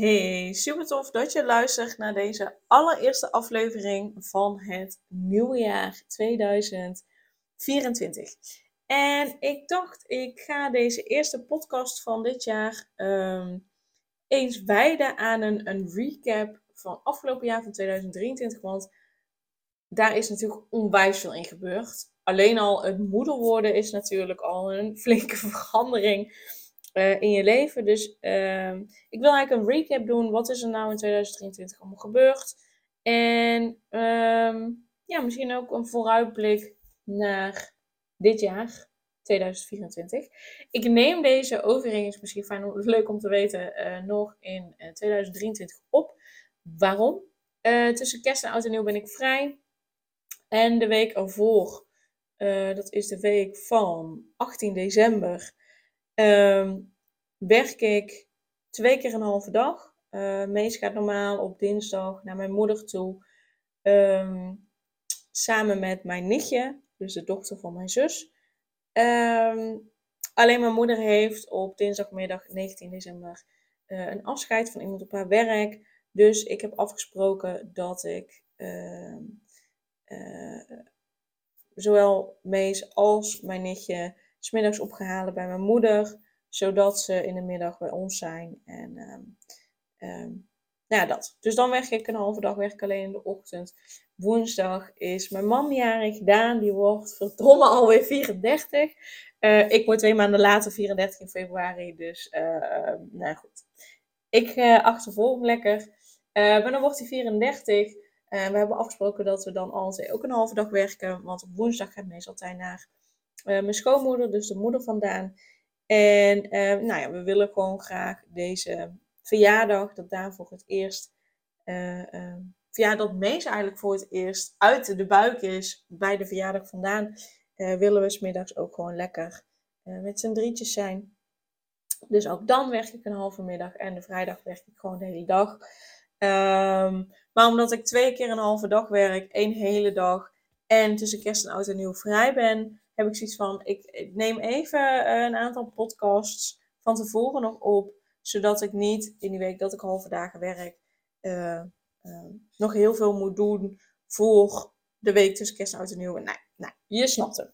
Hey, super tof dat je luistert naar deze allereerste aflevering van het nieuwe jaar 2024. En ik dacht, ik ga deze eerste podcast van dit jaar ehm, eens wijden aan een, een recap van afgelopen jaar van 2023. Want daar is natuurlijk onwijs veel in gebeurd. Alleen al het moeder worden is natuurlijk al een flinke verandering uh, in je leven. Dus uh, ik wil eigenlijk een recap doen. Wat is er nou in 2023 allemaal gebeurd? En um, ja, misschien ook een vooruitblik naar dit jaar. 2024. Ik neem deze overigens, misschien fijn, leuk om te weten, uh, nog in 2023 eh, op. Waarom? tussen kerst en oud en nieuw ben ik vrij. En de week ervoor, dat is de week van 18 december, Um, werk ik twee keer een halve dag. Uh, Mees gaat normaal op dinsdag naar mijn moeder toe. Um, samen met mijn nichtje, dus de dochter van mijn zus. Um, alleen mijn moeder heeft op dinsdagmiddag 19 december uh, een afscheid van iemand op haar werk. Dus ik heb afgesproken dat ik uh, zowel Mees als mijn nichtje smiddags opgehaald bij mijn moeder, zodat ze in de middag bij ons zijn. En um, um, nou ja, dat. Dus dan werk ik een halve dag, werk alleen in de ochtend. Woensdag is mijn man jarig, Daan, die wordt verdomme alweer 34. Uh, eh, ik word twee maanden later 34 in februari, dus uh, nou goed. Ik uh, achtervolg hem lekker. maar dan wordt hij 34. we hebben afgesproken dat we dan altijd ook een halve dag werken, want op woensdag gaat meestal altijd naar mijn schoonmoeder, dus de moeder vandaan. En uh, nou ja, we willen gewoon graag deze verjaardag, dat daar voor het eerst, uh, verjaardag dat Mees eigenlijk voor het eerst uit de buik is bij de verjaardag vandaan, willen we smiddags ook gewoon lekker met z'n drietjes zijn. Dus ook dan werk ik een halve middag en de vrijdag werk ik gewoon de hele dag. Um, maar omdat ik twee keer een halve dag werk, één hele dag en tussen kerst en oud en nieuw vrij ben, heb ik zoiets van, ik, neem even eh, een aantal podcasts van tevoren nog op, zodat ik niet in die week dat ik halve dagen werk, uh, uh, nog heel veel moet doen voor de week tussen kerst en oud en nieuw. Nee, je snapt het.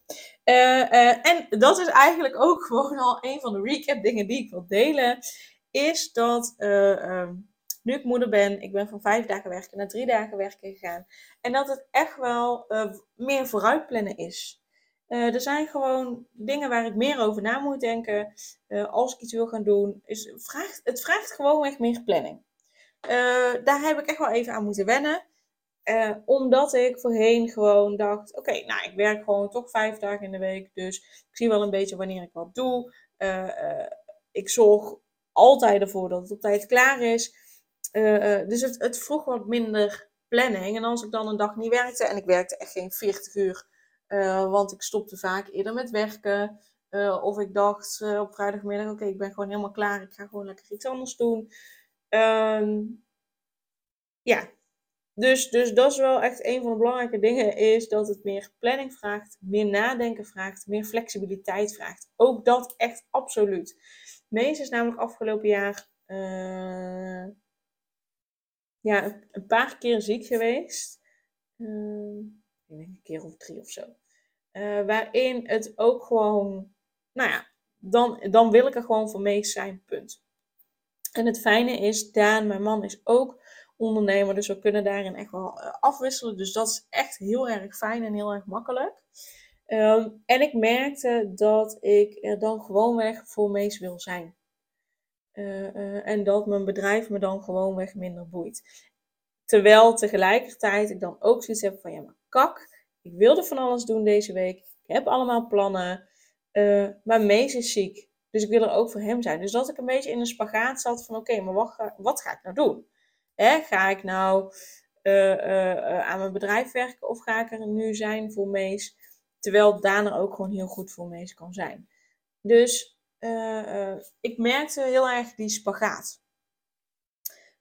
en dat is eigenlijk ook gewoon al een van de recap dingen die ik wil delen, is dat ehm, nu ik moeder ben, ik ben van vijf dagen werken naar drie dagen werken gegaan. En dat het echt wel meer vooruitplannen is. Uh, er zijn gewoon dingen waar ik meer over na moet denken. Uh, als ik iets wil gaan doen. Is, vraagt, het vraagt gewoon echt meer planning. Uh, daar heb ik echt wel even aan moeten wennen. omdat ik voorheen gewoon dacht: oké, nou, ik werk gewoon toch vijf dagen in de week. Dus ik zie wel een beetje wanneer ik wat doe. ik zorg altijd ervoor dat het op tijd klaar is. dus het, het vroeg wat minder planning. En als ik dan een dag niet werkte, en ik werkte echt geen 40 uur uh, want ik stopte vaak eerder met werken. Uh, of ik dacht uh, op vrijdagmiddag, oké, ik ben gewoon helemaal klaar. Ik ga gewoon lekker iets anders doen. Um, ja, dus, dus dat is wel echt een van de belangrijke dingen. Is dat het meer planning vraagt, meer nadenken vraagt, meer flexibiliteit vraagt. Ook dat echt absoluut. Mees is namelijk afgelopen jaar ja, een paar keer ziek geweest. Uh, ik een keer of drie of zo. Uh, waarin het ook gewoon, nou ja, dan, dan wil ik er gewoon voor mee zijn, punt. En het fijne is, Daan, mijn man, is ook ondernemer, dus we kunnen daarin echt wel uh, afwisselen. Dus dat is echt heel erg fijn en heel erg makkelijk. Um, en ik merkte dat ik er dan gewoonweg voor Mees wil zijn. Uh, en dat mijn bedrijf me dan gewoonweg minder boeit. Terwijl tegelijkertijd ik dan ook zoiets heb van ja, maar kak. Ik wilde van alles doen deze week. Ik heb allemaal plannen. Uh, maar Mees is ziek. Dus ik wil er ook voor hem zijn. Dus dat ik een beetje in een spagaat zat van oké, maar wat ga, wat ga ik nou doen? Ga ik nou aan mijn bedrijf werken of ga ik er nu zijn voor Mees? Terwijl Daan er ook gewoon heel goed voor Mees kan zijn. Dus ik merkte heel erg die spagaat.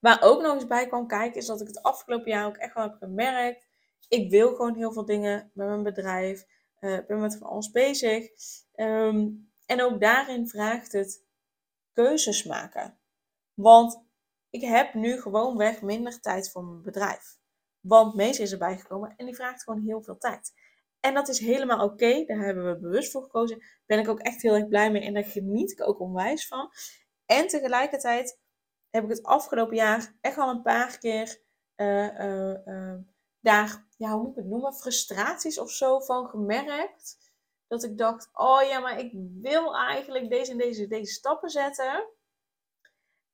Waar ook nog eens bij kwam kijken, is dat ik het afgelopen jaar ook echt wel heb gemerkt. Ik wil gewoon heel veel dingen met mijn bedrijf. Uh, ik ben met van alles bezig. Ehm, en ook daarin vraagt het keuzes maken. Want ik heb nu gewoon weg minder tijd voor mijn bedrijf. Want Mees is erbij gekomen en die vraagt gewoon heel veel tijd. En dat is helemaal oké. Daar hebben we bewust voor gekozen. Daar ben ik ook echt heel erg blij mee en daar geniet ik ook onwijs van. En tegelijkertijd heb ik het afgelopen jaar echt al een paar keer uh, uh, ja, hoe moet ik het noemen, frustraties of zo van gemerkt. Dat ik dacht, oh ja, maar ik wil eigenlijk deze en deze, deze stappen zetten.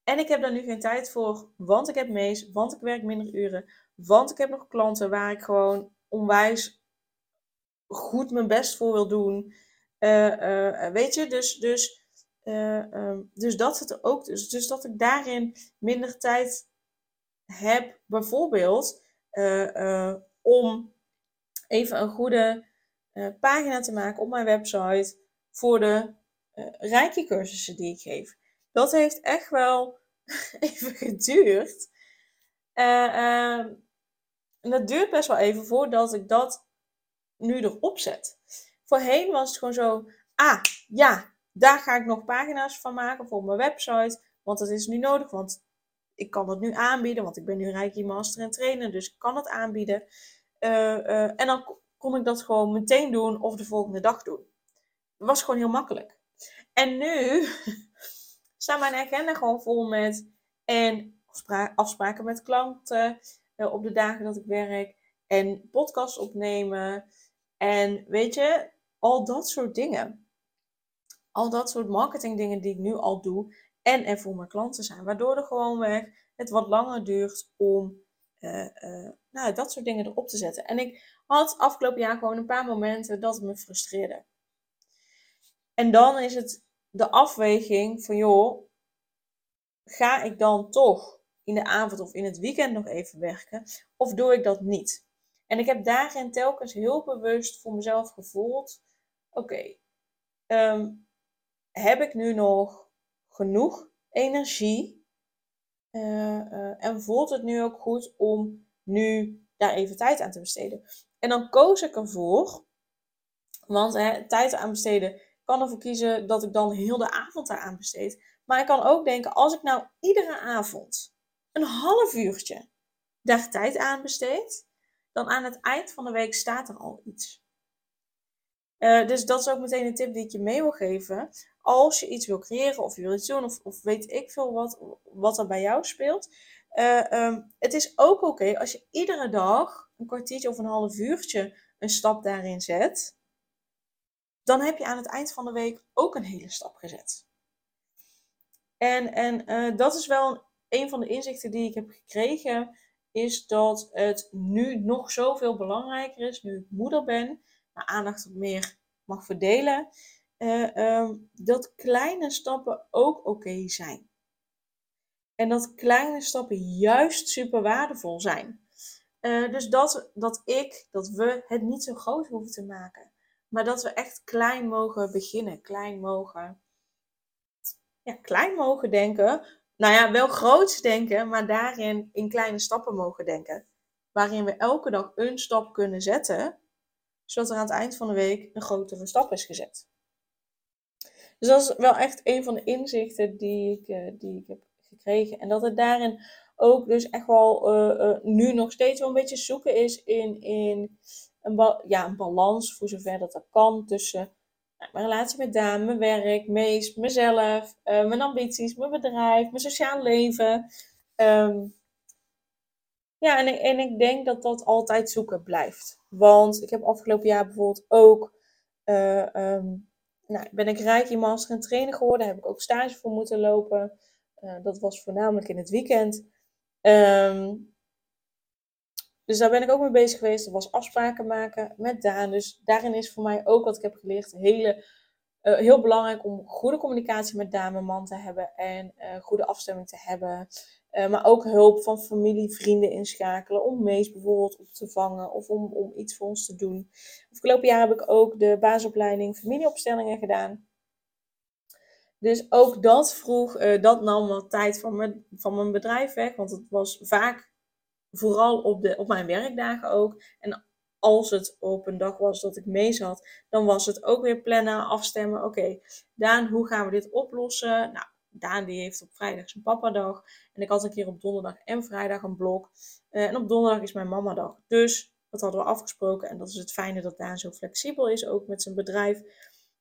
En ik heb daar nu geen tijd voor, want ik heb mees, want ik werk minder uren, want ik heb nog klanten waar ik gewoon onwijs goed mijn best voor wil doen. weet je, dus, dus uh, um, dus dat het ook. Dus, dus dat ik daarin minder tijd heb, bijvoorbeeld om even een goede pagina te maken op mijn website voor de rijke cursussen die ik geef. Dat heeft echt wel even geduurd. Ehm, en dat duurt best wel even voordat ik dat nu erop zet. Voorheen was het gewoon zo, ah ja, daar ga ik nog pagina's van maken voor mijn website. Want dat is nu nodig, want ik kan het nu aanbieden. Want ik ben nu Reiki Master en Trainer, dus ik kan het aanbieden. Uh, uh, en dan kon ik dat gewoon meteen doen of de volgende dag doen. Dat was gewoon heel makkelijk. En nu staat mijn agenda gewoon vol met en afspraken met klanten uh, op de dagen dat ik werk. En podcasts opnemen. En weet je, al dat soort dingen al dat soort marketingdingen die ik nu al doe en er voor mijn klanten zijn. Waardoor er gewoonweg het wat langer duurt om uh, uh, nou, dat soort dingen erop te zetten. En ik had afgelopen jaar gewoon een paar momenten dat het me frustreerde. En dan is het de afweging van, joh, ga ik dan toch in de avond of in het weekend nog even werken? Of doe ik dat niet? En ik heb daarin telkens heel bewust voor mezelf gevoeld: oké, ehm, heb ik nu nog genoeg energie? Uh, uh, en voelt het nu ook goed om nu daar even tijd aan te besteden? En dan koos ik ervoor, want hè, tijd aan besteden kan ervoor kiezen dat ik dan heel de avond daar aan besteed. Maar ik kan ook denken, als ik nou iedere avond een half uurtje daar tijd aan besteed, dan aan het eind van de week staat er al iets. Uh, dus dat is ook meteen een tip die ik je mee wil geven als je iets wil creëren of je wil iets doen of, of weet ik veel wat, wat er bij jou speelt. Uh, um, het is ook oké als je iedere dag een kwartiertje of een half uurtje een stap daarin zet. Dan heb je aan het eind van de week ook een hele stap gezet. En, en uh, dat is wel een van de inzichten die ik heb gekregen. Is dat het nu nog zoveel belangrijker is, nu ik moeder ben, maar aandacht meer mag verdelen uh, um, dat kleine stappen ook oké zijn. En dat kleine stappen juist super waardevol zijn. Uh, dus dat, dat ik, dat we het niet zo groot hoeven te maken. Maar dat we echt klein mogen beginnen. Klein mogen, ja, klein mogen denken. Nou ja, wel groots denken, maar daarin in kleine stappen mogen denken. Waarin we elke dag een stap kunnen zetten. Zodat er aan het eind van de week een grotere stap is gezet. Dus dat is wel echt een van de inzichten die ik, uh, die ik heb gekregen. En dat het daarin ook dus echt wel uh, uh, nu nog steeds wel een beetje zoeken is in, in een, ja, een balans, voor zover dat dat kan, tussen nou, mijn relatie met Daan, mijn werk, meest, mezelf, mijn ambities, mijn bedrijf, mijn sociaal leven. Um, ja, en, en ik denk dat dat altijd zoeken blijft. Want ik heb afgelopen jaar bijvoorbeeld ook um, nou, ben ik Reiki Master en Trainer geworden. Daar heb ik ook stage voor moeten lopen. Uh, dat was voornamelijk in het weekend. Um, dus daar ben ik ook mee bezig geweest. Dat was afspraken maken met Daan. Dus daarin is voor mij ook wat ik heb geleerd hele, uh, heel belangrijk om goede communicatie met Daan, mijn man te hebben. En uh, goede afstemming te hebben. Eh, maar ook hulp van familie, vrienden inschakelen. Om Mees bijvoorbeeld op te vangen of om, om iets voor ons te doen. Afgelopen jaar heb ik ook de basisopleiding familieopstellingen gedaan. Dus ook dat vroeg, uh, dat nam wat tijd van mijn, van mijn bedrijf weg. Want het was vaak vooral op, de, op mijn werkdagen ook. En als het op een dag was dat ik mee zat, dan was het ook weer plannen, afstemmen. Oké, Daan, hoe gaan we dit oplossen? Nou, Daan die heeft op vrijdag zijn papadag. En ik had een keer op donderdag en vrijdag een blok. Uh, en op donderdag is mijn mamadag. Dus dat hadden we afgesproken. En dat is het fijne dat Daan zo flexibel is, ook met zijn bedrijf.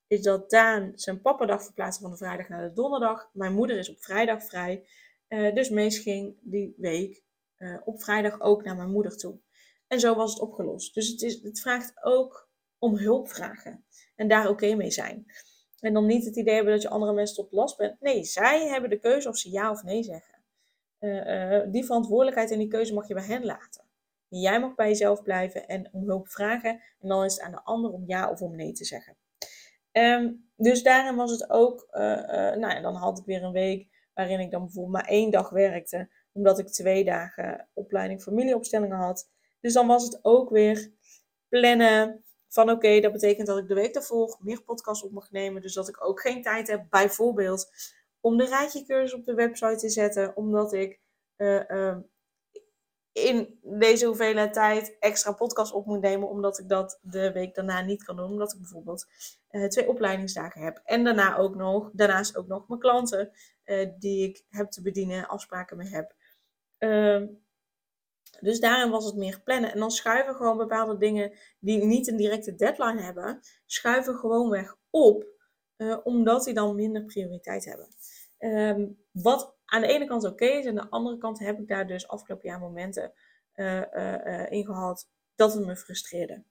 Is dat Daan zijn papadag verplaatst van de vrijdag naar de donderdag. Mijn moeder is op vrijdag vrij. Uh, dus Mees ging die week uh, op vrijdag ook naar mijn moeder toe. En zo was het opgelost. Dus het, is, het vraagt ook om hulp vragen. En daar oké mee zijn. En dan niet het idee hebben dat je andere mensen tot last bent. Nee, zij hebben de keuze of ze ja of nee zeggen. Uh, uh, die verantwoordelijkheid en die keuze mag je bij hen laten. jij mag bij jezelf blijven en om hulp vragen. En dan is het aan de ander om ja of om nee te zeggen. Um, dus daarin was het ook, uh, nou ja, dan had ik weer een week waarin ik dan bijvoorbeeld maar één dag werkte. Omdat ik twee dagen opleiding familieopstellingen had. Dus dan was het ook weer plannen van oké, dat betekent dat ik de week daarvoor meer podcasts op mag nemen. Dus dat ik ook geen tijd heb, bijvoorbeeld, om de rijtje op de website te zetten. Omdat ik uh, uh, in deze hoeveelheid tijd extra podcasts op moet nemen. Omdat ik dat de week daarna niet kan doen. Omdat ik bijvoorbeeld uh, twee opleidingsdagen heb. En daarna ook nog, daarnaast ook nog mijn klanten die ik heb te bedienen, afspraken mee heb. Ehm, dus daarin was het meer plannen. En dan schuiven gewoon bepaalde dingen die niet een directe deadline hebben, schuiven gewoon weg op, uh, omdat die dan minder prioriteit hebben. Um, wat aan de ene kant oké is, aan de andere kant heb ik daar dus afgelopen jaar momenten uh, in gehad dat het me frustreerde.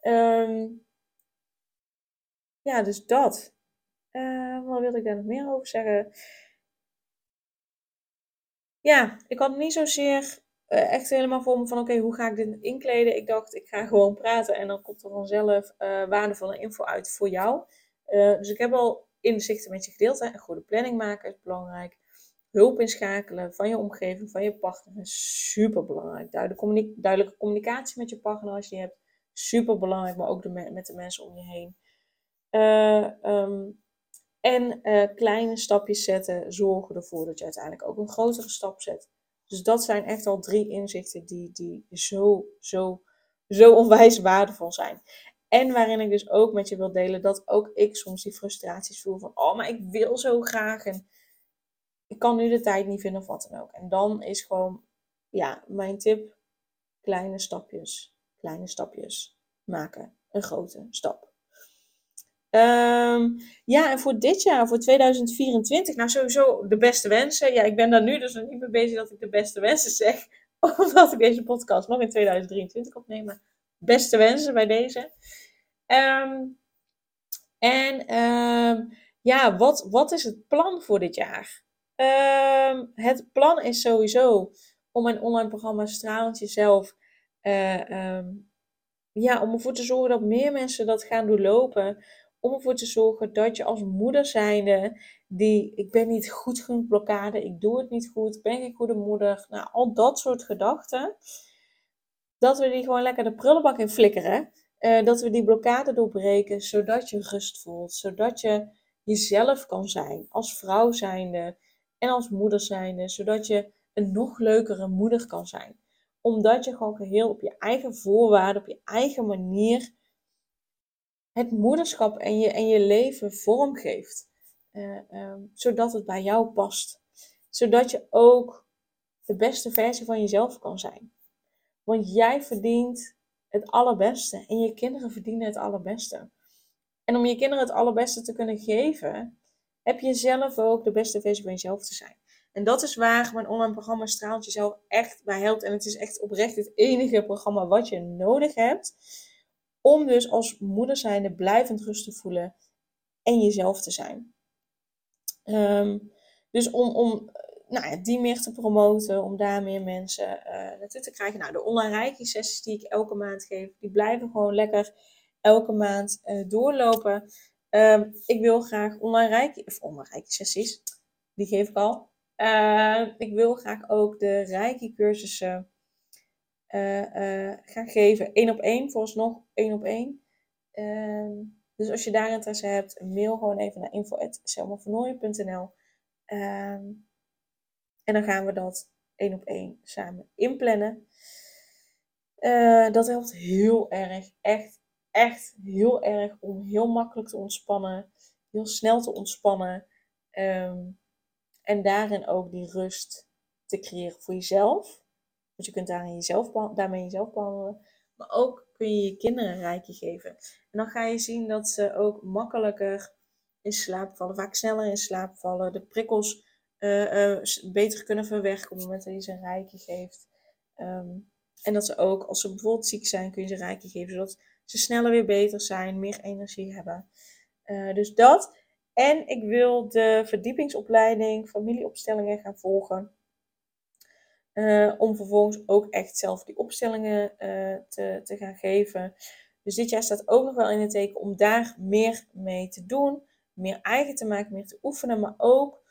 Um, ja, dus dat. wat wil ik daar nog meer over zeggen? Ja, ik had niet zozeer uh, echt helemaal voor me van oké, hoe ga ik dit inkleden? Ik dacht, ik ga gewoon praten en dan komt er vanzelf uh, waardevolle info uit voor jou. Uh, dus ik heb al inzichten met je gedeeld. Hè. Een goede planning maken is belangrijk. Hulp inschakelen van je omgeving, van je partner is super belangrijk. Duidelijke, communicatie met je partner als je die hebt, super belangrijk, maar ook met de mensen om je heen. Um, en kleine stapjes zetten zorgen ervoor dat je uiteindelijk ook een grotere stap zet. Dus dat zijn echt al drie inzichten die, die zo, zo, zo onwijs waardevol zijn. En waarin ik dus ook met je wil delen dat ook ik soms die frustraties voel van, oh, maar ik wil zo graag en ik kan nu de tijd niet vinden of wat dan ook. En dan is gewoon, ja, mijn tip, kleine stapjes, kleine stapjes maken. Een grote stap. Um, ja, en voor dit jaar, voor 2024, nou sowieso de beste wensen. Ja, ik ben daar nu dus nog niet mee bezig dat ik de beste wensen zeg. Omdat ik deze podcast nog in 2023 opneem. Beste wensen bij deze. Um, en um, ja, wat, wat is het plan voor dit jaar? het plan is sowieso om mijn online programma Stralend Jezelf... Uh, ja, om ervoor te zorgen dat meer mensen dat gaan doorlopen om ervoor te zorgen dat je als moeder zijnde, die ik ben niet goed genoeg blokkade, ik doe het niet goed, ben ik goede moeder, nou al dat soort gedachten, dat we die gewoon lekker de prullenbak in flikkeren. Uh, dat we die blokkade doorbreken, zodat je rust voelt, zodat je jezelf kan zijn, als vrouw zijnde en als moeder zijnde, zodat je een nog leukere moeder kan zijn. Omdat je gewoon geheel op je eigen voorwaarden, op je eigen manier het moederschap en je, en je leven vormgeeft. Uh, um, zodat het bij jou past. Zodat je ook de beste versie van jezelf kan zijn. Want jij verdient het allerbeste en je kinderen verdienen het allerbeste. En om je kinderen het allerbeste te kunnen geven, heb je zelf ook de beste versie van jezelf te zijn. En dat is waar mijn online programma Straalt jezelf echt bij helpt. En het is echt oprecht het enige programma wat je nodig hebt om dus als moeder zijnde blijvend rust te voelen en jezelf te zijn. Um, dus om, om nou ja, die meer te promoten, om daar meer mensen uh, naartoe te krijgen. Nou, de online reiki sessies die ik elke maand geef, die blijven gewoon lekker elke maand uh, doorlopen. Um, ik wil graag online reiki, of online reiki sessies, die geef ik al. ik wil graag ook de Reiki cursussen gaan geven. Eén op één, vooralsnog één op één. Ehm, dus als je daar interesse hebt, mail gewoon even naar info.selmavernooien.nl ehm, En dan gaan we dat één op één samen inplannen. Uh, dat helpt heel erg. Echt, echt heel erg om heel makkelijk te ontspannen. Heel snel te ontspannen. Ehm, en daarin ook die rust te creëren voor jezelf. Want je kunt jezelf, daarmee jezelf behandelen. Maar ook kun je je kinderen een rijkje geven. En dan ga je zien dat ze ook makkelijker in slaap vallen. Vaak sneller in slaap vallen. De prikkels uh, beter kunnen verwerken op het moment dat je ze een rijkje geeft. Ehm, en dat ze ook, als ze bijvoorbeeld ziek zijn, kun je ze een rijkje geven. Zodat ze sneller weer beter zijn, meer energie hebben. Uh, dus dat. En ik wil de verdiepingsopleiding familieopstellingen gaan volgen. Om vervolgens ook echt zelf die opstellingen te, te gaan geven. Dus dit jaar staat ook nog wel in het teken om daar meer mee te doen. Meer eigen te maken, meer te oefenen. Maar ook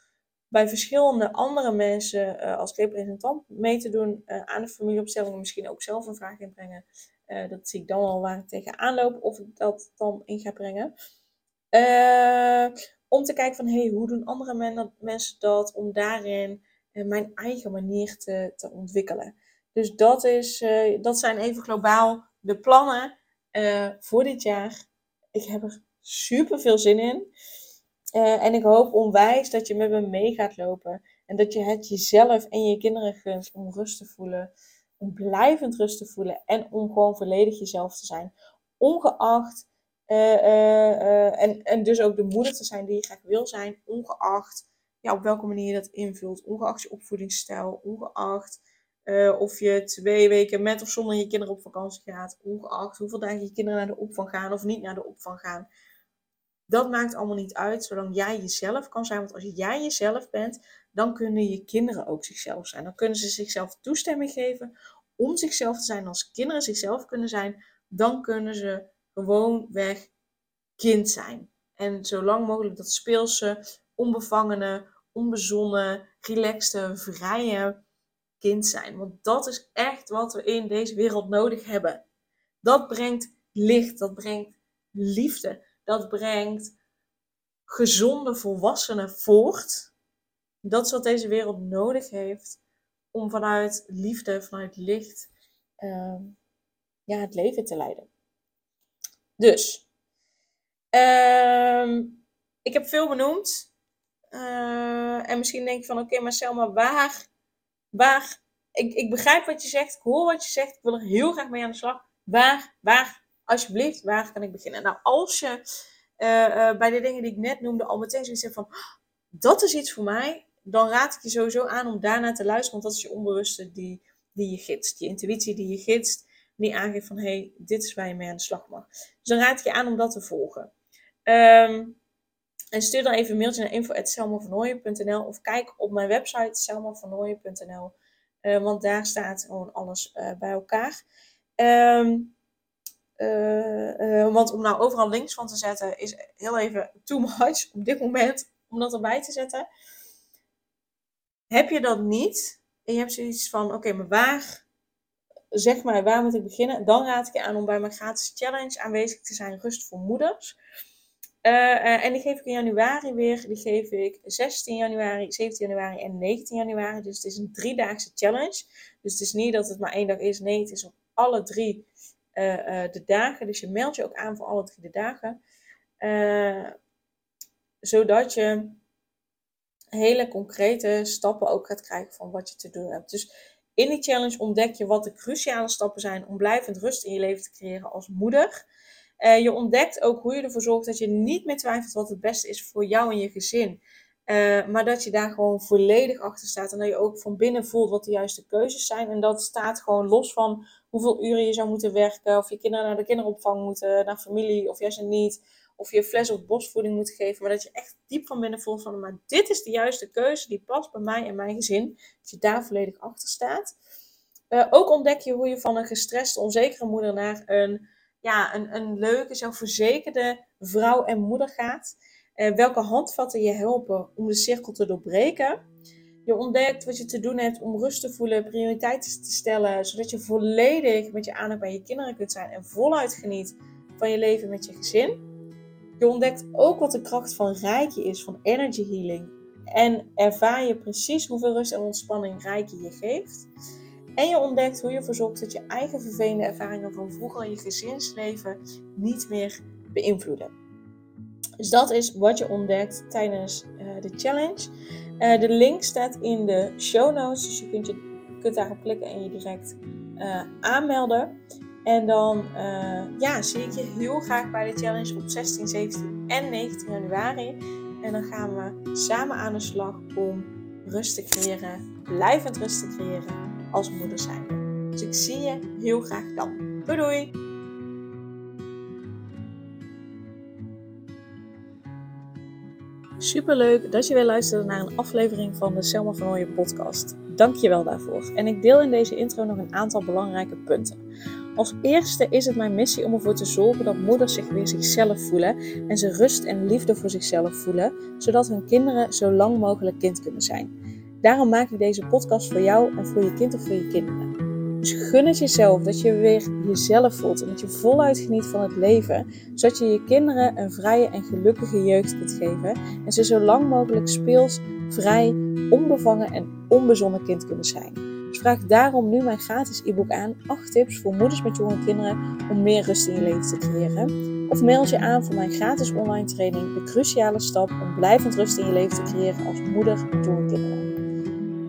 bij verschillende andere mensen uh, als representant mee te doen aan de familieopstelling. Misschien ook zelf een vraag inbrengen. Dat zie ik dan al waar ik tegenaan loop of ik dat dan in ga brengen. om te kijken van hey, hoe doen andere men mensen dat om daarin mijn eigen manier te, te ontwikkelen. Dus dat, is, dat zijn even globaal de plannen voor dit jaar. Ik heb er super veel zin in. En ik hoop onwijs dat je met me mee gaat lopen. En dat je het jezelf en je kinderen gunt om rust te voelen. Om blijvend rust te voelen. En om gewoon volledig jezelf te zijn. Ongeacht. En, en dus ook de moeder te zijn die je graag wil zijn. Ongeacht ja, op welke manier je dat invult. Ongeacht je opvoedingsstijl. Ongeacht of je twee weken met of zonder je kinderen op vakantie gaat. Ongeacht hoeveel dagen je kinderen naar de opvang gaan of niet naar de opvang gaan. Dat maakt allemaal niet uit, zolang jij jezelf kan zijn. Want als jij jezelf bent, dan kunnen je kinderen ook zichzelf zijn. Dan kunnen ze zichzelf toestemming geven om zichzelf te zijn. Als kinderen zichzelf kunnen zijn, dan kunnen ze gewoon weg kind zijn. En zo lang mogelijk dat speelse, onbevangene, onbezonnen, relaxte, vrije kind zijn. Want dat is echt wat we in deze wereld nodig hebben. Dat brengt licht, dat brengt liefde dat brengt gezonde volwassenen voort. Dat is wat deze wereld nodig heeft om vanuit liefde, vanuit licht, uh, ja, het leven te leiden. Dus, uh, ik heb veel benoemd. Uh, en misschien denk je van, oké, okay, maar Selma, waar, waar, ik, ik begrijp wat je zegt, ik hoor wat je zegt, ik wil er heel graag mee aan de slag. Waar, waar alsjeblieft, waar kan ik beginnen? Nou, als je uh, uh, bij de dingen die ik net noemde al meteen zoiets hebt van, dat is iets voor mij, dan raad ik je sowieso aan om daarna te luisteren, want dat is je onbewuste die, die je gidst. Je intuïtie die je gidst, die aangeeft van, hé, hey, dit is waar je mee aan de slag mag. Dus dan raad ik je aan om dat te volgen. Um, en stuur dan even een mailtje naar info.selmavernooien.nl of kijk op mijn website selmavernooien.nl, uh, want daar staat gewoon alles bij elkaar. Uh, uh, want om nou overal links van te zetten is heel even too much op dit moment om dat erbij te zetten. Heb je dat niet en je hebt zoiets van: oké, maar waar, zeg maar, waar moet ik beginnen? Dan raad ik je aan om bij mijn gratis challenge aanwezig te zijn, Rust voor Moeders. Uh, en die geef ik in januari weer. Die geef ik 16 januari, 17 januari en 19 januari. Dus het is een driedaagse challenge. Dus het is niet dat het maar één dag is. Nee, het is op alle drie uh, de dagen. Dus je meldt je ook aan voor alle drie de dagen. Zodat je hele concrete stappen ook gaat krijgen van wat je te doen hebt. Dus in die challenge ontdek je wat de cruciale stappen zijn om blijvend rust in je leven te creëren als moeder. Uh, je ontdekt ook hoe je ervoor zorgt dat je niet meer twijfelt wat het beste is voor jou en je gezin. Uh, maar dat je daar gewoon volledig achter staat. En dat je ook van binnen voelt wat de juiste keuzes zijn. En dat staat gewoon los van hoeveel uren je zou moeten werken. Of je kinderen naar de kinderopvang moeten, naar familie, of juist niet. Of je fles of bosvoeding moet geven. Maar dat je echt diep van binnen voelt van, maar dit is de juiste keuze. Die past bij mij en mijn gezin. Dat je daar volledig achter staat. Ook ontdek je hoe je van een gestreste, onzekere moeder naar een, ja, een, een leuke, zelfverzekerde vrouw en moeder gaat. Uh, welke handvatten je helpen om de cirkel te doorbreken. Je ontdekt wat je te doen hebt om rust te voelen, prioriteiten te stellen, zodat je volledig met je aandacht bij je kinderen kunt zijn en voluit geniet van je leven met je gezin. Je ontdekt ook wat de kracht van Reiki is, van energy healing. En ervaar je precies hoeveel rust en ontspanning Reiki je geeft. En je ontdekt hoe je ervoor zorgt dat je eigen vervelende ervaringen van vroeger in je gezinsleven niet meer beïnvloeden. Dus dat is wat je ontdekt tijdens uh, de challenge. Uh, de link staat in de show notes, dus je kunt, je, kunt daarop klikken en je direct uh, aanmelden. En dan ja, zie ik je heel graag bij de challenge op 16, 17 en 19 januari. En dan gaan we samen aan de slag om rust te creëren, blijvend rust te creëren als moeder zijn. Dus ik zie je heel graag dan. Doei doei! Superleuk dat je weer luisterde naar een aflevering van de Selma van podcast. Dank je wel daarvoor. En ik deel in deze intro nog een aantal belangrijke punten. Als eerste is het mijn missie om ervoor te zorgen dat moeders zich weer zichzelf voelen en ze rust en liefde voor zichzelf voelen, zodat hun kinderen zo lang mogelijk kind kunnen zijn. Daarom maak ik deze podcast voor jou en voor je kind of voor je kinderen. Dus gun het jezelf dat je weer jezelf voelt en dat je voluit geniet van het leven, zodat je je kinderen een vrije en gelukkige jeugd kunt geven en ze zo lang mogelijk speels, vrij, onbevangen en onbezonnen kind kunnen zijn. Dus vraag daarom nu mijn gratis e-book aan 8 tips voor moeders met jonge kinderen om meer rust in je leven te creëren. Of mail je aan voor mijn gratis online training De Cruciale Stap om blijvend rust in je leven te creëren als moeder met jonge kinderen.